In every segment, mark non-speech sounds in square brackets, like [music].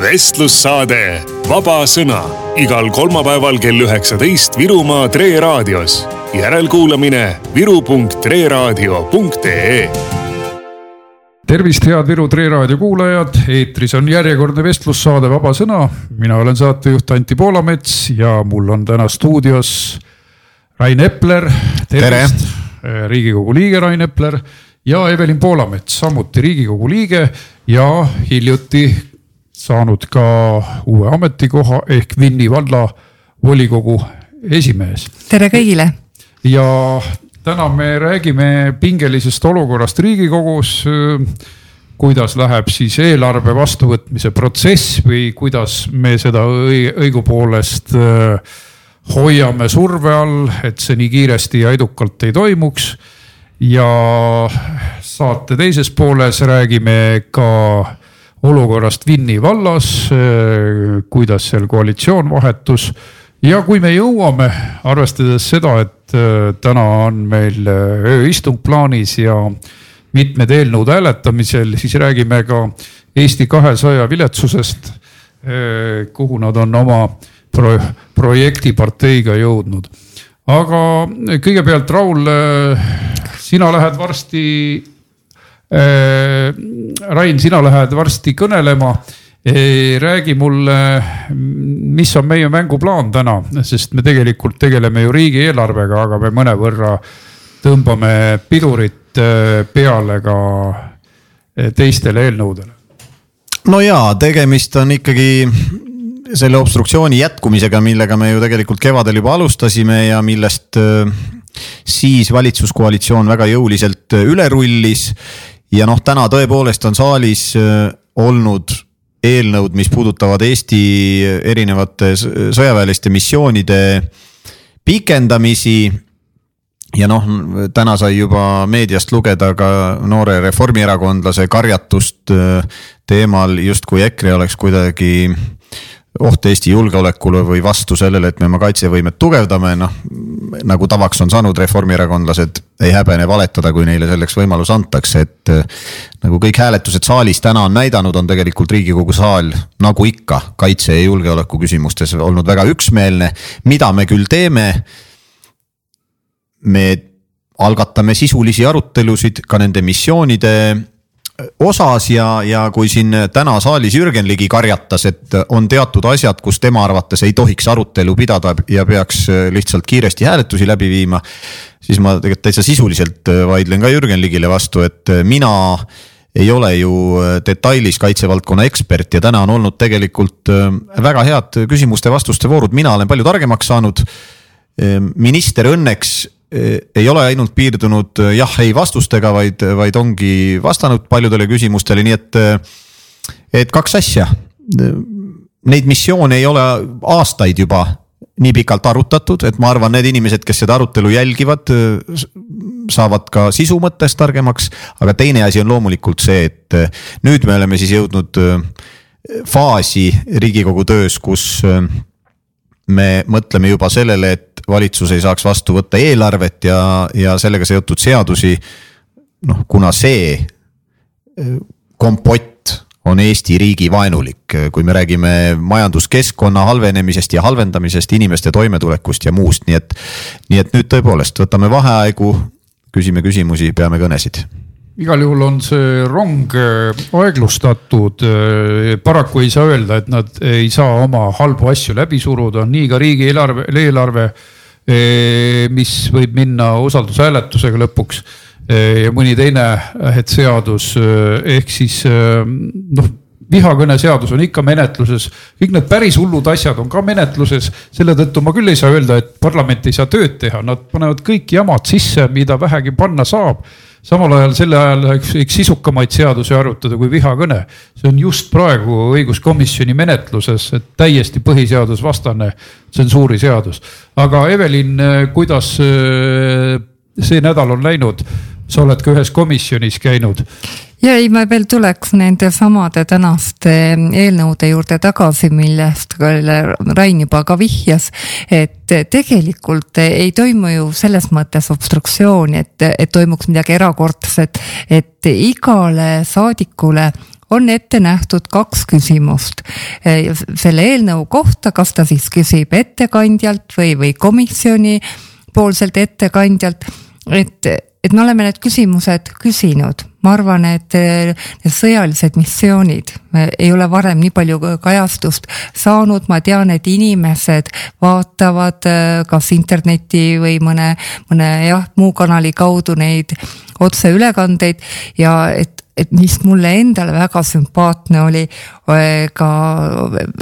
vestlussaade Vaba Sõna igal kolmapäeval kell üheksateist Virumaa Tre raadios. järelkuulamine viru.treraadio.ee tervist, head Viru Tre raadio kuulajad, eetris on järjekordne vestlussaade Vaba Sõna. mina olen saatejuht Anti Poolamets ja mul on täna stuudios Rain Epler. tervist, riigikogu liige Rain Epler ja Evelin Poolamets, samuti riigikogu liige ja hiljuti saanud ka uue ametikoha ehk Vinni valla volikogu esimees. tere kõigile. ja täna me räägime pingelisest olukorrast Riigikogus. kuidas läheb siis eelarve vastuvõtmise protsess või kuidas me seda õigupoolest hoiame surve all, et see nii kiiresti ja edukalt ei toimuks. ja saate teises pooles räägime ka olukorrast Vinni vallas, kuidas seal koalitsioon vahetus ja kui me jõuame, arvestades seda, et äh, täna on meil äh, ööistung plaanis ja mitmed eelnõud hääletamisel, siis räägime ka Eesti kahesaja viletsusest, äh, kuhu nad on oma pro projektiparteiga jõudnud. aga kõigepealt, Raul, sina lähed varsti Äh, Rain, sina lähed varsti kõnelema. räägi mulle, mis on meie mänguplaan täna, sest me tegelikult tegeleme ju riigieelarvega, aga me mõnevõrra tõmbame pidurit äh, peale ka äh, teistele eelnõudele. no jaa, tegemist on ikkagi selle obstruktsiooni jätkumisega, millega me ju tegelikult kevadel juba alustasime ja millest siis valitsuskoalitsioon väga jõuliselt üle rullis ja noh, täna tõepoolest on saalis äh, olnud eelnõud, mis puudutavad Eesti erinevate sõjaväeliste missioonide pikendamisi. ja noh, täna sai juba meediast lugeda ka noore reformierakondlase karjatust äh, teemal, justkui EKRE oleks kuidagi oht Eesti julgeolekule või vastu sellele, et me oma kaitsevõimet tugevdame, noh. nagu tavaks on saanud, reformierakondlased ei häbene valetada, kui neile selleks võimalus antakse, et. nagu kõik hääletused saalis täna on näidanud, on tegelikult riigikogu saal nagu ikka kaitse ja julgeoleku küsimustes olnud väga üksmeelne, mida me küll teeme. me algatame sisulisi arutelusid ka nende missioonide osas ja, ja kui siin täna saalis Jürgen Ligi karjatas, et on teatud asjad, kus tema arvates ei tohiks arutelu pidada ja peaks lihtsalt kiiresti hääletusi läbi viima. siis ma tegelikult täitsa sisuliselt vaidlen ka Jürgen Ligile vastu, et mina ei ole ju detailis kaitsevaldkonna ekspert ja täna on olnud tegelikult väga head küsimuste-vastuste voorud, mina olen palju targemaks saanud. minister õnneks ei ole ainult piirdunud eh, jah-ei vastustega, vaid, vaid ongi vastanud paljudele küsimustele, nii et, eh, et kaks asja. Neid missioone ei ole aastaid juba nii pikalt arutatud, et ma arvan, need inimesed, kes seda arutelu jälgivad, saavad ka sisu mõttes targemaks. aga teine asi on loomulikult see, et nüüd me oleme siis jõudnud faasi riigikogu töös, kus me mõtleme juba sellele, et valitsus ei saaks vastu võtta eelarvet ja, ja sellega seotud seadusi. noh, kuna see eh, kompott on Eesti riigi vaenulik, kui me räägime majanduskeskkonna halvenemisest ja halvendamisest, inimeste toimetulekust ja muust, nii et. nii et nüüd tõepoolest võtame vaheaegu, küsime küsimusi, peame kõnesid igal juhul on see rong eh, aeglustatud. Eh, paraku ei saa öelda, et nad ei saa oma halbu asju läbi suruda, nii ka riigieelarve, eelarve mis võib minna usaldushääletusega lõpuks ja mõni teine seadus ehk siis noh vihakõneseadus on ikka menetluses, kõik need päris hullud asjad on ka menetluses. selle tõttu ma küll ei saa öelda, et parlament ei saa tööd teha, nad panevad kõik jamad sisse, mida vähegi panna saab samal ajal selle ajal üks sisukamaid seadusi arutada kui vihakõne. see on just praegu õiguskomisjoni menetluses, et täiesti põhiseadusvastane tsensuuriseadus. aga Evelin, kuidas äh, see nädal on läinud? sa oled ka ühes komisjonis käinud ja ei, ma veel tuleks nende samade tänaste eelnõude juurde tagasi, millest Rain juba ka vihjas. et tegelikult ei toimu ju selles mõttes obstruktsiooni, et, et toimuks midagi erakordset, et igale saadikule on ette nähtud kaks küsimust selle eelnõu kohta, kas ta siis küsib ettekandjalt või, või komisjoni poolselt ettekandjalt, et et me oleme need küsimused küsinud, ma arvan, et eh, need sõjalised missioonid ei ole varem nii palju kajastust saanud, ma tean, et inimesed vaatavad eh, kas interneti või mõne, mõne jah, muu kanali kaudu neid otseülekandeid ja et et mis mulle endale väga sümpaatne oli, ka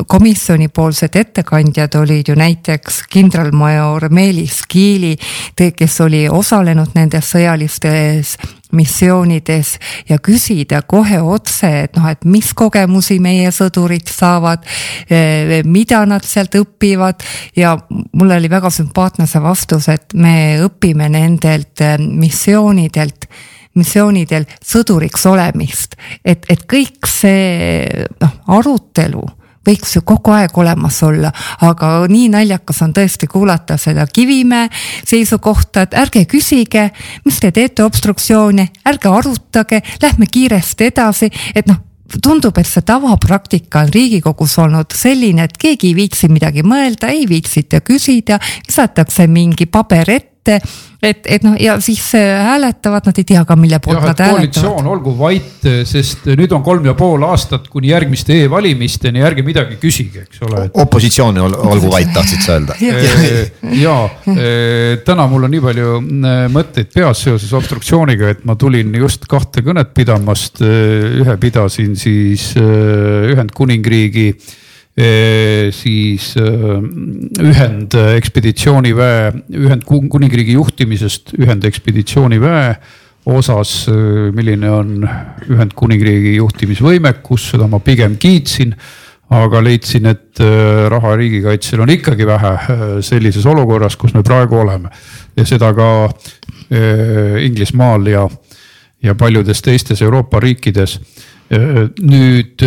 komisjonipoolsed ettekandjad olid ju näiteks kindralmajor Meelis Kiili, kes oli osalenud nendes sõjalistes missioonides ja küsida kohe otse, et noh, et mis kogemusi meie sõdurid saavad, mida nad sealt õpivad. Ja mulle oli väga sümpaatne see vastus, et me õpime nendelt missioonidelt missioonidel sõduriks olemist. et, et kõik see noh, arutelu võiks ju kogu aeg olemas olla, aga nii naljakas on tõesti kuulata seda Kivimäe seisukohta, et ärge küsige, mis te teete obstruktsiooni, ärge arutage, lähme kiiresti edasi, et noh tundub, et see tavapraktika on Riigikogus olnud selline, et keegi ei viitsi midagi mõelda, ei viitsita küsida, visatakse mingi paber ette ette, et, et noh, ja siis äh, hääletavad, nad ei tea ka, mille poolt nad hääletavad. koalitsioon olgu vait, sest nüüd on kolm ja pool aastat kuni järgmiste e-valimisteni, ärge midagi küsige, eks ole. opositsioon olgu vait, tahtsid sa öelda? ja äh, täna mul on nii palju äh, mõtteid peas seoses obstruktsiooniga, et ma tulin just kahte kõnet pidamast. ühe pidasin siis Ühendkuningriigi siis ühendekspeditsiooniväe, Ühendkuningriigi juhtimisest ühendekspeditsiooniväe osas, milline on Ühendkuningriigi juhtimisvõimekus, seda ma pigem kiitsin. aga leidsin, et raha riigikaitsel on ikkagi vähe sellises olukorras, kus me praegu oleme ja seda ka Inglismaal ja, ja paljudes teistes Euroopa riikides Äh, nüüd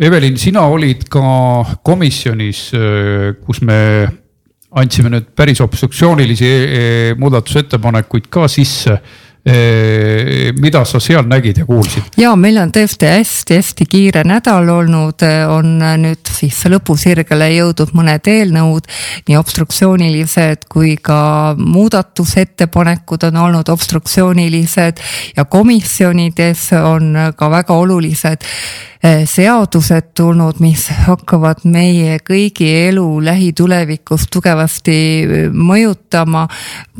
Evelin, sina olid ka komisjonis, kus me andsime nüüd päris obstruktsioonilisi muudatusettepanekuid ka sisse mida sa seal nägid ja kuulsid? ja meil on tõesti hästi-hästi kiire nädal olnud, on nüüd siis lõpusirgele jõudnud mõned eelnõud, nii obstruktsioonilised kui ka muudatusettepanekud on olnud obstruktsioonilised ja komisjonides on ka väga olulised seadused tulnud, mis hakkavad meie kõigi elu lähitulevikus tugevasti eh, mõjutama.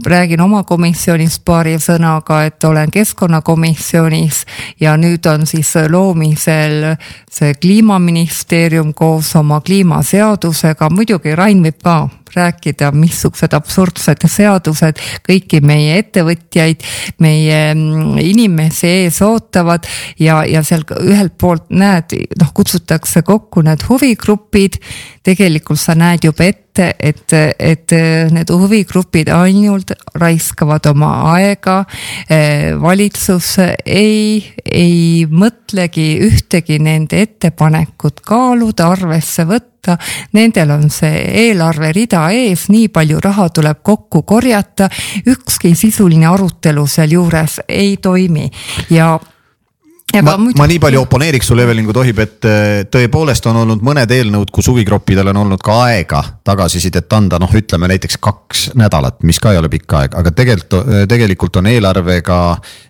räägin oma komisjonist paari sõnaga, et olen keskkonnakomisjonis ja nüüd on siis loomisel see kliimaministeerium koos oma kliimaseadusega, muidugi Rain võib ka rääkida, missugused absurdsed seadused kõiki meie ettevõtjaid, meie mm, inimesi ees ootavad ja, ja seal ühelt poolt näed, noh, kutsutakse kokku need huvigrupid. Tegelikult sa näed juba ette, et, et need huvigrupid ainult raiskavad oma aega. valitsus ei, ei mõtlegi ühtegi nende ettepanekut kaaluda, arvesse võtta võtta. Nendel on see eelarverida ees, nii palju raha tuleb kokku korjata, ükski sisuline arutelu sealjuures ei toimi ja ma, muidu... ma nii palju oponeeriks sulle, Evelin, kui tohib, et äh, tõepoolest on olnud mõned eelnõud, kus huvigruppidel on olnud ka aega tagasisidet anda, noh, ütleme näiteks kaks nädalat, mis ka ei ole pikk aeg, aga tegelikult, äh, tegelikult on eelarvega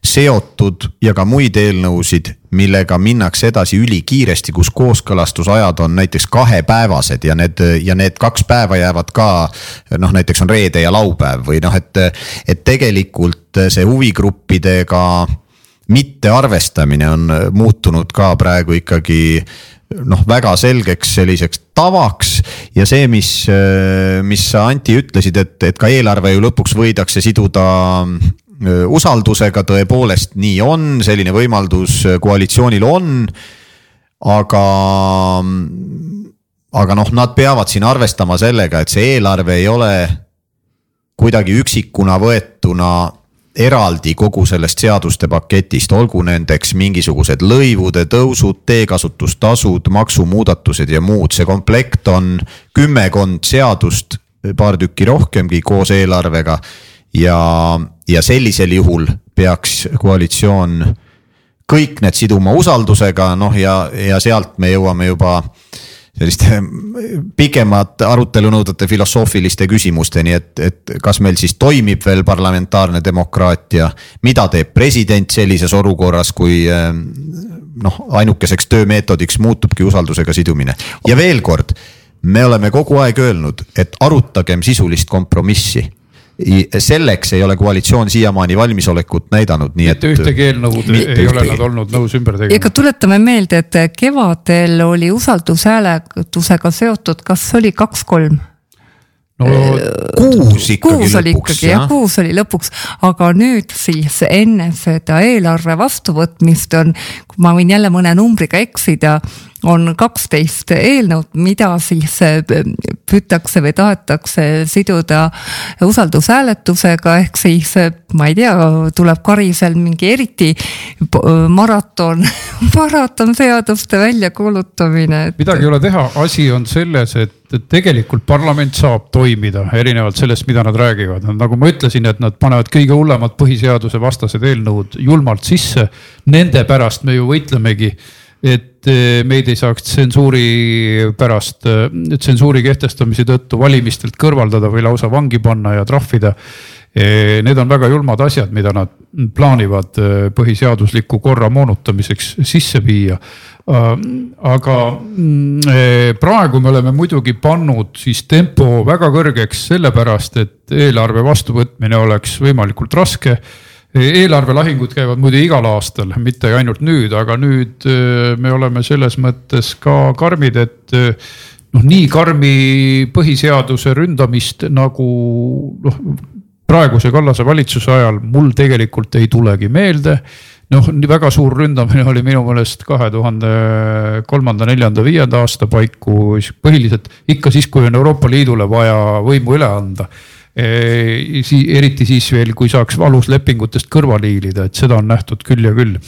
seotud ja ka muid eelnõusid, millega minnakse edasi ülikiiresti, kus kooskõlastusajad on näiteks kahepäevased ja need ja need kaks päeva jäävad ka. noh, näiteks on reede ja laupäev või noh, et, et tegelikult see huvigruppidega mittearvestamine on muutunud ka praegu ikkagi noh, väga selgeks selliseks tavaks ja see, mis, mis sa Anti ütlesid, et, et ka eelarve ju lõpuks võidakse siduda usaldusega, tõepoolest nii on, selline võimaldus koalitsioonil on. aga, aga noh, nad peavad siin arvestama sellega, et see eelarve ei ole kuidagi üksikuna võetuna eraldi kogu sellest seaduste paketist, olgu nendeks mingisugused lõivude tõusud, teekasutustasud, maksumuudatused ja muud, see komplekt on kümmekond seadust, paar tükki rohkemgi koos eelarvega. ja, ja sellisel juhul peaks koalitsioon kõik need siduma usaldusega, noh ja, ja sealt me jõuame juba selliste pikemat arutelu nõudvate filosoofiliste küsimusteni, et, et kas meil siis toimib veel parlamentaarne demokraatia. mida teeb president sellises olukorras, kui noh, ainukeseks töömeetodiks muutubki usaldusega sidumine ja veel kord me oleme kogu aeg öelnud, et arutagem sisulist kompromissi selleks ei ole koalitsioon siiamaani valmisolekut näidanud, nii et. mitte ühtegi eelnõud ei ühtegi. ole nad olnud nõus ümber tegema. ega tuletame meelde, et kevadel oli usaldushääletusega seotud, kas oli kaks-kolm no kuus ikkagi kuus oli lõpuks, ikkagi jah, kuus oli lõpuks, aga nüüd siis enne seda eelarve vastuvõtmist on, ma võin jälle mõne numbriga eksida, on kaksteist eelnõud, mida siis äh, püütakse või tahetakse siduda usaldushääletusega, ehk siis äh, ma ei tea, tuleb Karisel mingi eriti maraton [laughs] maratonseaduste väljakuulutamine et.... midagi ei ole teha, asi on selles, et tegelikult parlament saab toimida, erinevalt sellest, mida nad räägivad, nagu ma ütlesin, et nad panevad kõige hullemad põhiseaduse vastased eelnõud julmalt sisse. Nende pärast me ju võitlemegi, et eh, meid ei saaks tsensuuri pärast, eh, tsensuuri kehtestamise tõttu valimistelt kõrvaldada või lausa vangi panna ja trahvida Eh, need on väga julmad asjad, mida nad plaanivad põhiseadusliku korra moonutamiseks sisse viia. Äh, aga mm, praegu me oleme muidugi pannud siis tempo väga kõrgeks sellepärast, et eelarve vastuvõtmine oleks võimalikult raske eelarvelahingud käivad muidu igal aastal, mitte ainult nüüd, aga nüüd me oleme selles mõttes ka karmid, et noh, nii karmi põhiseaduse ründamist nagu noh praeguse Kallase valitsuse ajal mul tegelikult ei tulegi meelde. noh, väga suur ründamine oli minu meelest kahe tuhande kolmanda, neljanda, viienda aasta paiku, põhiliselt ikka siis, kui on Euroopa Liidule vaja võimu üle anda. Eriti siis veel, kui saaks aluslepingutest kõrvale hiilida, et seda on nähtud küll ja küll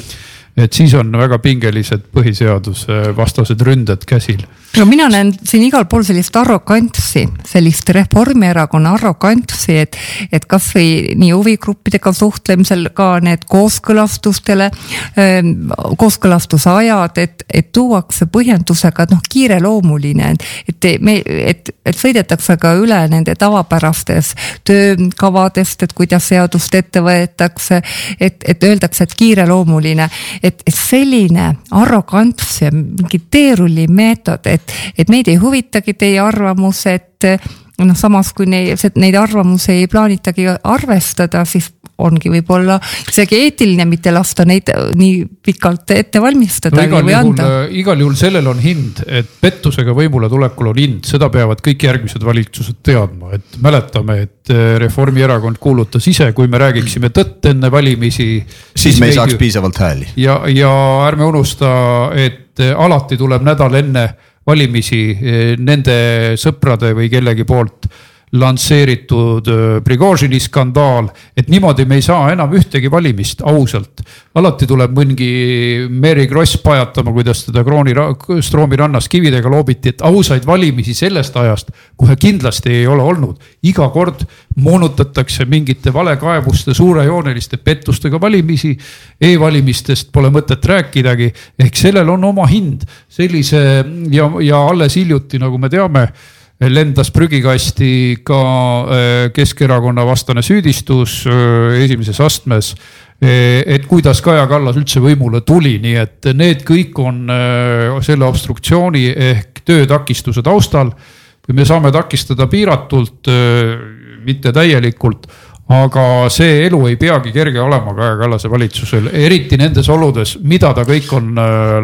et siis on väga pingelised põhiseaduse vastased ründed käsil. no mina näen siin igal pool sellist arrogantsi, sellist Reformierakonna arrogantsi, et, et kasvõi nii huvigruppidega suhtlemisel ka need kooskõlastustele, ähm, kooskõlastuse ajad, et, et tuuakse põhjendusega, et noh, kiireloomuline, et me, et, et sõidetakse ka üle nende tavapärastes töökavadest, et kuidas seadust ette võetakse, et, et öeldakse, et kiireloomuline et, et selline arrogants ja mingi teerullimeetod, et, et meid ei huvitagi teie arvamus, et noh, samas kui neid, neid arvamusi ei plaanitagi arvestada, siis ongi võib-olla isegi eetiline mitte lasta neid nii pikalt ette valmistada no,. igal juhul, äh, igal juhul sellel on hind, et pettusega võimule tulekul on hind, seda peavad kõik järgmised valitsused teadma, et mäletame, et äh, Reformierakond kuulutas ise, kui me räägiksime tõtt enne valimisi. siis me ei saaks piisavalt hääli. ja, ja ärme unusta, et äh, alati tuleb nädal enne valimisi nende sõprade või kellegi poolt lansseeritud Prigožini skandaal, et niimoodi me ei saa enam ühtegi valimist ausalt. alati tuleb mingi Mary Kross pajatama, kuidas teda krooni, Stroomi rannas kividega loobiti, et ausaid valimisi sellest ajast kohe kindlasti ei ole olnud. iga kord moonutatakse mingite valekaebuste, suurejooneliste pettustega valimisi e. e-valimistest pole mõtet rääkidagi, ehk sellel on oma hind, sellise ja, ja alles hiljuti, nagu me teame lendas prügikasti ka äh, Keskerakonna vastane süüdistus äh, esimeses astmes. Äh, et kuidas Kaja Kallas üldse võimule tuli, nii et need kõik on selle obstruktsiooni ehk töötakistuse taustal. me saame takistada piiratult, mitte täielikult aga see elu ei peagi kerge olema Kaja Kallase valitsusel, eriti nendes oludes, mida ta kõik on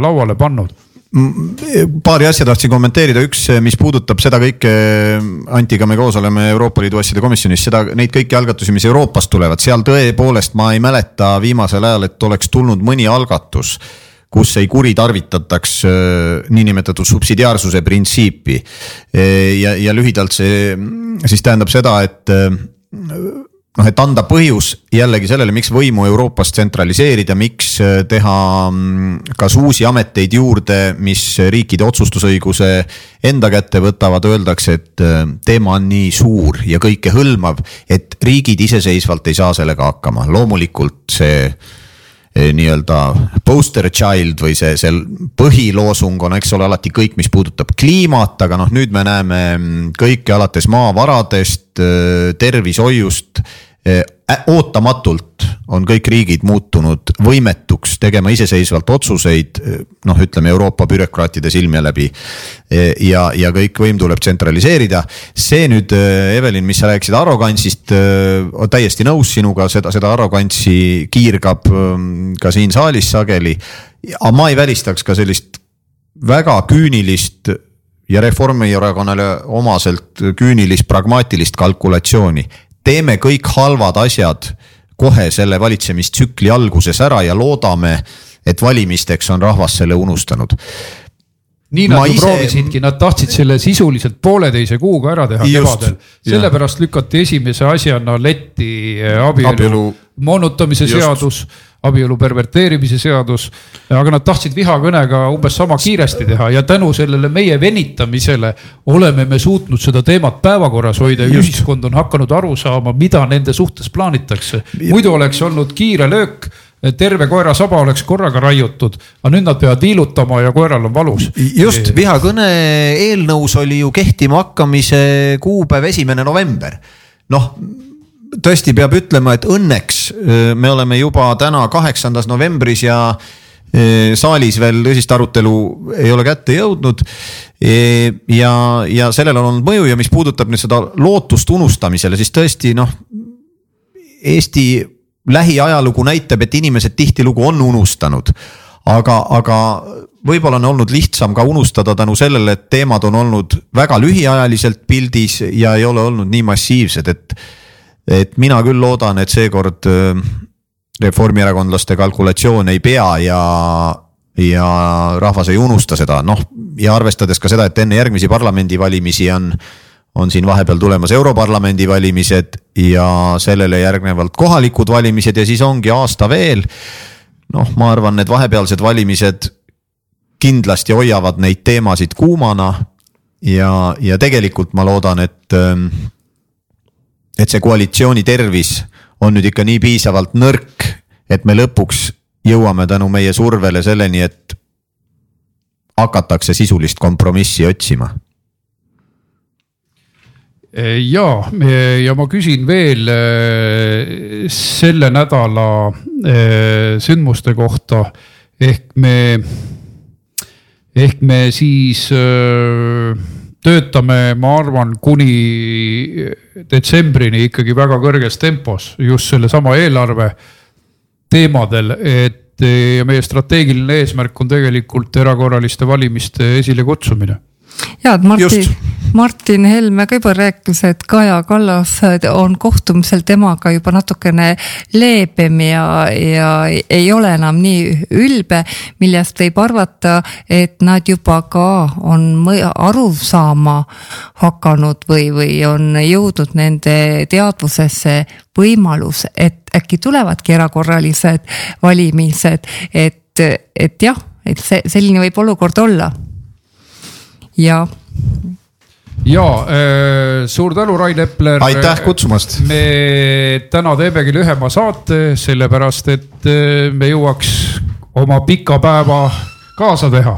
lauale pannud paari asja tahtsin kommenteerida, üks, mis puudutab seda kõike, Antiga me koos oleme Euroopa Liidu asjade komisjonis, seda, neid kõiki algatusi, mis Euroopast tulevad, seal tõepoolest ma ei mäleta viimasel ajal, et oleks tulnud mõni algatus kus ei kuritarvitataks äh, niinimetatud subsidiaarsuse printsiipi. ja, ja lühidalt see siis tähendab seda, et äh, noh, et anda põhjus jällegi sellele, miks võimu Euroopas tsentraliseerida, miks äh, teha mm, kas uusi ameteid juurde, mis riikide otsustusõiguse enda kätte võtavad, öeldakse, et äh, teema on nii suur ja kõikehõlmav, et riigid iseseisvalt ei saa sellega hakkama, loomulikult see nii-öelda poster child või see, see põhiloosung on, eks ole, alati kõik, mis puudutab kliimat, aga noh, nüüd me näeme mm, kõike alates maavaradest, tervishoiust ootamatult on kõik riigid muutunud võimetuks tegema iseseisvalt otsuseid, noh, ütleme Euroopa bürokraatide silme läbi. ja, ja kõik võim tuleb tsentraliseerida. see nüüd, Evelin, mis sa rääkisid arrogantsist, täiesti nõus sinuga, seda, seda arrogantsi kiirgab ka siin saalis sageli. aga ma ei välistaks ka sellist väga küünilist ja Reformierakonnale omaselt küünilist pragmaatilist kalkulatsiooni teeme kõik halvad asjad kohe selle valitsemistsükli alguses ära ja loodame, et valimisteks on rahvas selle unustanud nii nad ju ise... proovisidki, nad tahtsid selle sisuliselt pooleteise kuuga ära teha Just, kevadel. sellepärast lükati esimese asjana letti abielu, abielu... moonutamise Just. seadus abielu perverteerimise seadus. aga nad tahtsid vihakõnega umbes sama kiiresti teha ja tänu sellele meie venitamisele oleme me suutnud seda teemat päevakorras hoida ja ühiskond on hakanud aru saama, mida nende suhtes plaanitakse. muidu oleks olnud kiire löök terve koera saba oleks korraga raiutud, aga nüüd nad peavad viilutama ja koeral on valus. just, vihakõne eelnõus oli ju kehtima hakkamise kuupäev esimene november. noh, tõesti peab ütlema, et õnneks me oleme juba täna kaheksandas novembris ja saalis veel tõsist arutelu ei ole kätte jõudnud. ja, ja sellel on olnud mõju ja mis puudutab nüüd seda lootust unustamisele, siis tõesti noh. Eesti lähiajalugu näitab, et inimesed tihtilugu on unustanud. aga, aga võib-olla on olnud lihtsam ka unustada tänu sellele, et teemad on olnud väga lühiajaliselt pildis ja ei ole olnud nii massiivsed, et et mina küll loodan, et seekord reformierakondlaste kalkulatsioon ei pea ja, ja rahvas ei unusta seda, noh ja arvestades ka seda, et enne järgmisi parlamendivalimisi on on siin vahepeal tulemas Europarlamendi valimised ja sellele järgnevalt kohalikud valimised ja siis ongi aasta veel. noh, ma arvan, need vahepealsed valimised kindlasti hoiavad neid teemasid kuumana. ja, ja tegelikult ma loodan, et et see koalitsiooni tervis on nüüd ikka nii piisavalt nõrk, et me lõpuks jõuame tänu meie survele selleni, et hakatakse sisulist kompromissi otsima. ja, ja ma küsin veel eh, selle nädala eh, sündmuste kohta ehk me, ehk me siis eh, töötame, ma arvan, kuni detsembrini ikkagi väga kõrges tempos just sellesama eelarve teemadel, et ja meie strateegiline eesmärk on tegelikult erakorraliste valimiste esilekutsumine ja, et Martin, Martin Helme ka juba rääkis, et Kaja Kallas on kohtumisel temaga juba natukene leebem ja, ja ei ole enam nii ülbe, millest võib arvata, et nad juba ka on aru saama hakanud või, või on jõudnud nende teadvusesse võimalus, et äkki tulevadki erakorralised valimised, et, et jah, et see selline võib olukord olla ja. Ja äh, suur tänu, Rain Epler. aitäh kutsumast. me täna teemegi lühema saate, sellepärast et äh, me jõuaks oma pika päeva kaasa teha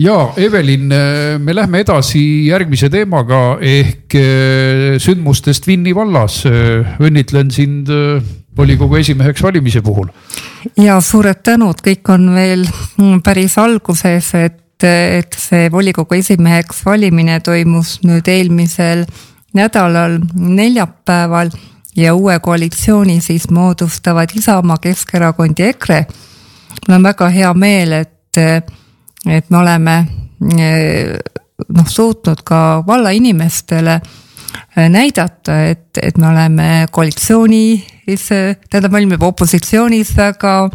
ja Evelin, äh, me lähme edasi järgmise teemaga ehk sündmustest Vinni vallas. õnnitlen sind volikogu esimeheks valimise puhul. ja suured tänud, kõik on veel päris alguses, et, et see volikogu esimeheks valimine toimus nüüd eelmisel nädalal neljapäeval ja uue koalitsiooni siis moodustavad Isamaa, Keskerakond ja EKRE. mul on väga hea meel, et, et me oleme noh, suutnud ka vallainimestele näidata, et, et me oleme koalitsiooni tähendab, me olime opositsioonis väga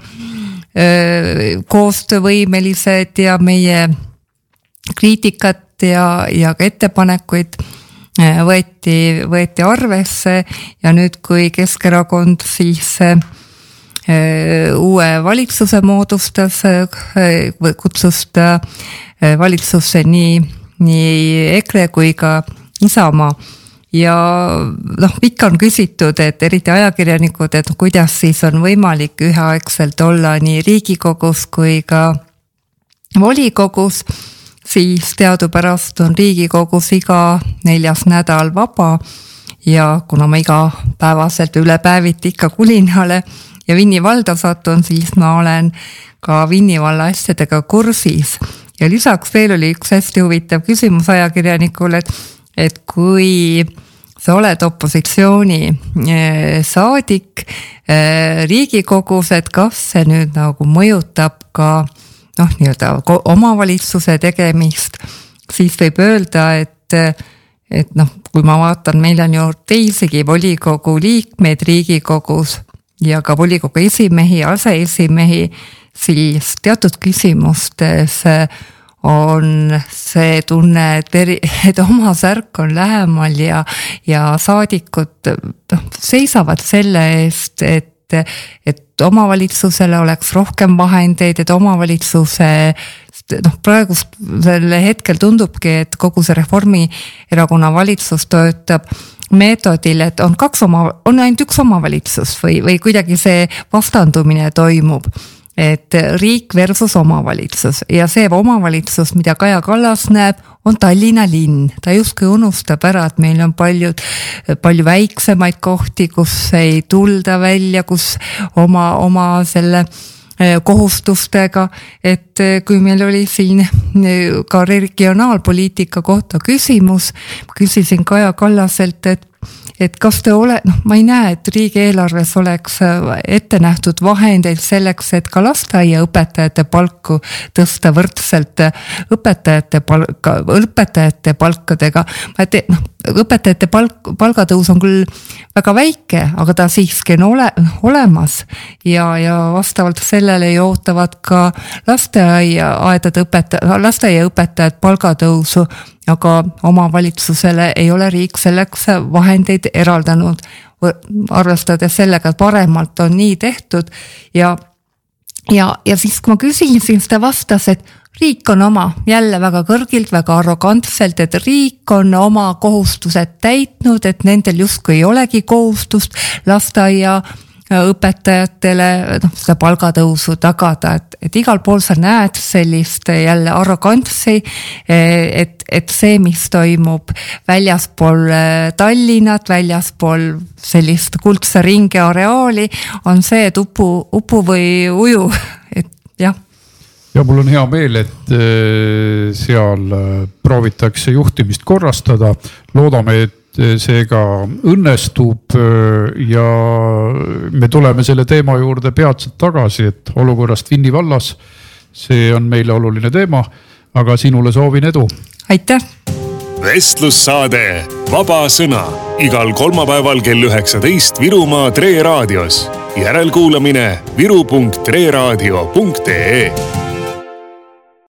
koostöövõimelised ja meie kriitikat ja, ja ka ettepanekuid võeti, võeti arvesse. Ja nüüd, kui Keskerakond siis uue valitsuse moodustas, kutsus ta valitsusse nii, nii EKRE kui ka Isamaa ja noh, ikka on küsitud, et eriti ajakirjanikud, et kuidas siis on võimalik üheaegselt olla nii riigikogus kui ka volikogus siis teadupärast on Riigikogus iga neljas nädal vaba ja kuna ma igapäevaselt üle päeviti ikka Kulinale ja Vinni valda satun, siis ma olen ka Vinni valla asjadega kursis. ja lisaks veel oli üks hästi huvitav küsimus ajakirjanikule, et, et kui sa oled opositsiooni eh, saadik eh, Riigikogus, et kas see nüüd nagu mõjutab ka noh, nii-öelda omavalitsuse tegemist, siis võib öelda, et, et noh, kui ma vaatan, meil on ju teisigi volikogu liikmeid Riigikogus ja ka volikogu esimehi, aseesimehi, siis teatud küsimustes on see tunne, et eri, et oma särk on lähemal ja, ja saadikud noh, seisavad selle eest, et et omavalitsusele oleks rohkem vahendeid, et omavalitsuse noh, praegusel hetkel tundubki, et kogu see Reformierakonna valitsus töötab meetodil, et on kaks oma, on ainult üks omavalitsus või, või kuidagi see vastandumine toimub et riik versus omavalitsus. Ja see omavalitsus, mida Kaja Kallas näeb, on Tallinna linn, ta justkui unustab ära, et meil on paljud, palju väiksemaid kohti, kus ei tulda välja, kus oma, oma selle eh, kohustustega, et eh, kui meil oli siin eh, ka regionaalpoliitika kohta küsimus, küsisin Kaja Kallaselt, et et kas te ole, noh, ma ei näe, et riigieelarves oleks äh, ette nähtud vahendeid selleks, et ka lasteaiaõpetajate palku tõsta võrdselt äh, õpetajate palka, õpetajate palkadega. ma ei tea, noh, õpetajate palk, palgatõus on küll väga väike, aga ta siiski on ole, olemas ja, ja vastavalt sellele ju ootavad ka lasteaiaaedade õpetaja, lasteaiaõpetajad palgatõusu aga omavalitsusele ei ole riik selleks vahendeid eraldanud. arvestades sellega, et varemalt on nii tehtud ja, ja, ja siis, kui ma küsisin, siis ta vastas, et riik on oma, jälle väga kõrgilt, väga arrogantselt, et riik on oma kohustused täitnud, et nendel justkui ei olegi kohustust lasteaia õpetajatele noh, seda palgatõusu tagada, et, et igal pool sa näed sellist jälle arrogantsi. et, et see, mis toimub väljaspool äh, Tallinnat, väljaspool sellist kuldse ringi areaali, on see, et upu, upu või uju, et jah ja mul on hea meel, et äh, seal proovitakse juhtimist korrastada. loodame, et seega õnnestub eh, ja me tuleme selle teema juurde peatselt tagasi, et olukorrast Vinni vallas. see on meile oluline teema, aga sinule soovin edu. aitäh. vestlussaade Vaba Sõna igal kolmapäeval kell üheksateist Virumaa Tre raadios. järelkuulamine viru.treraadio.ee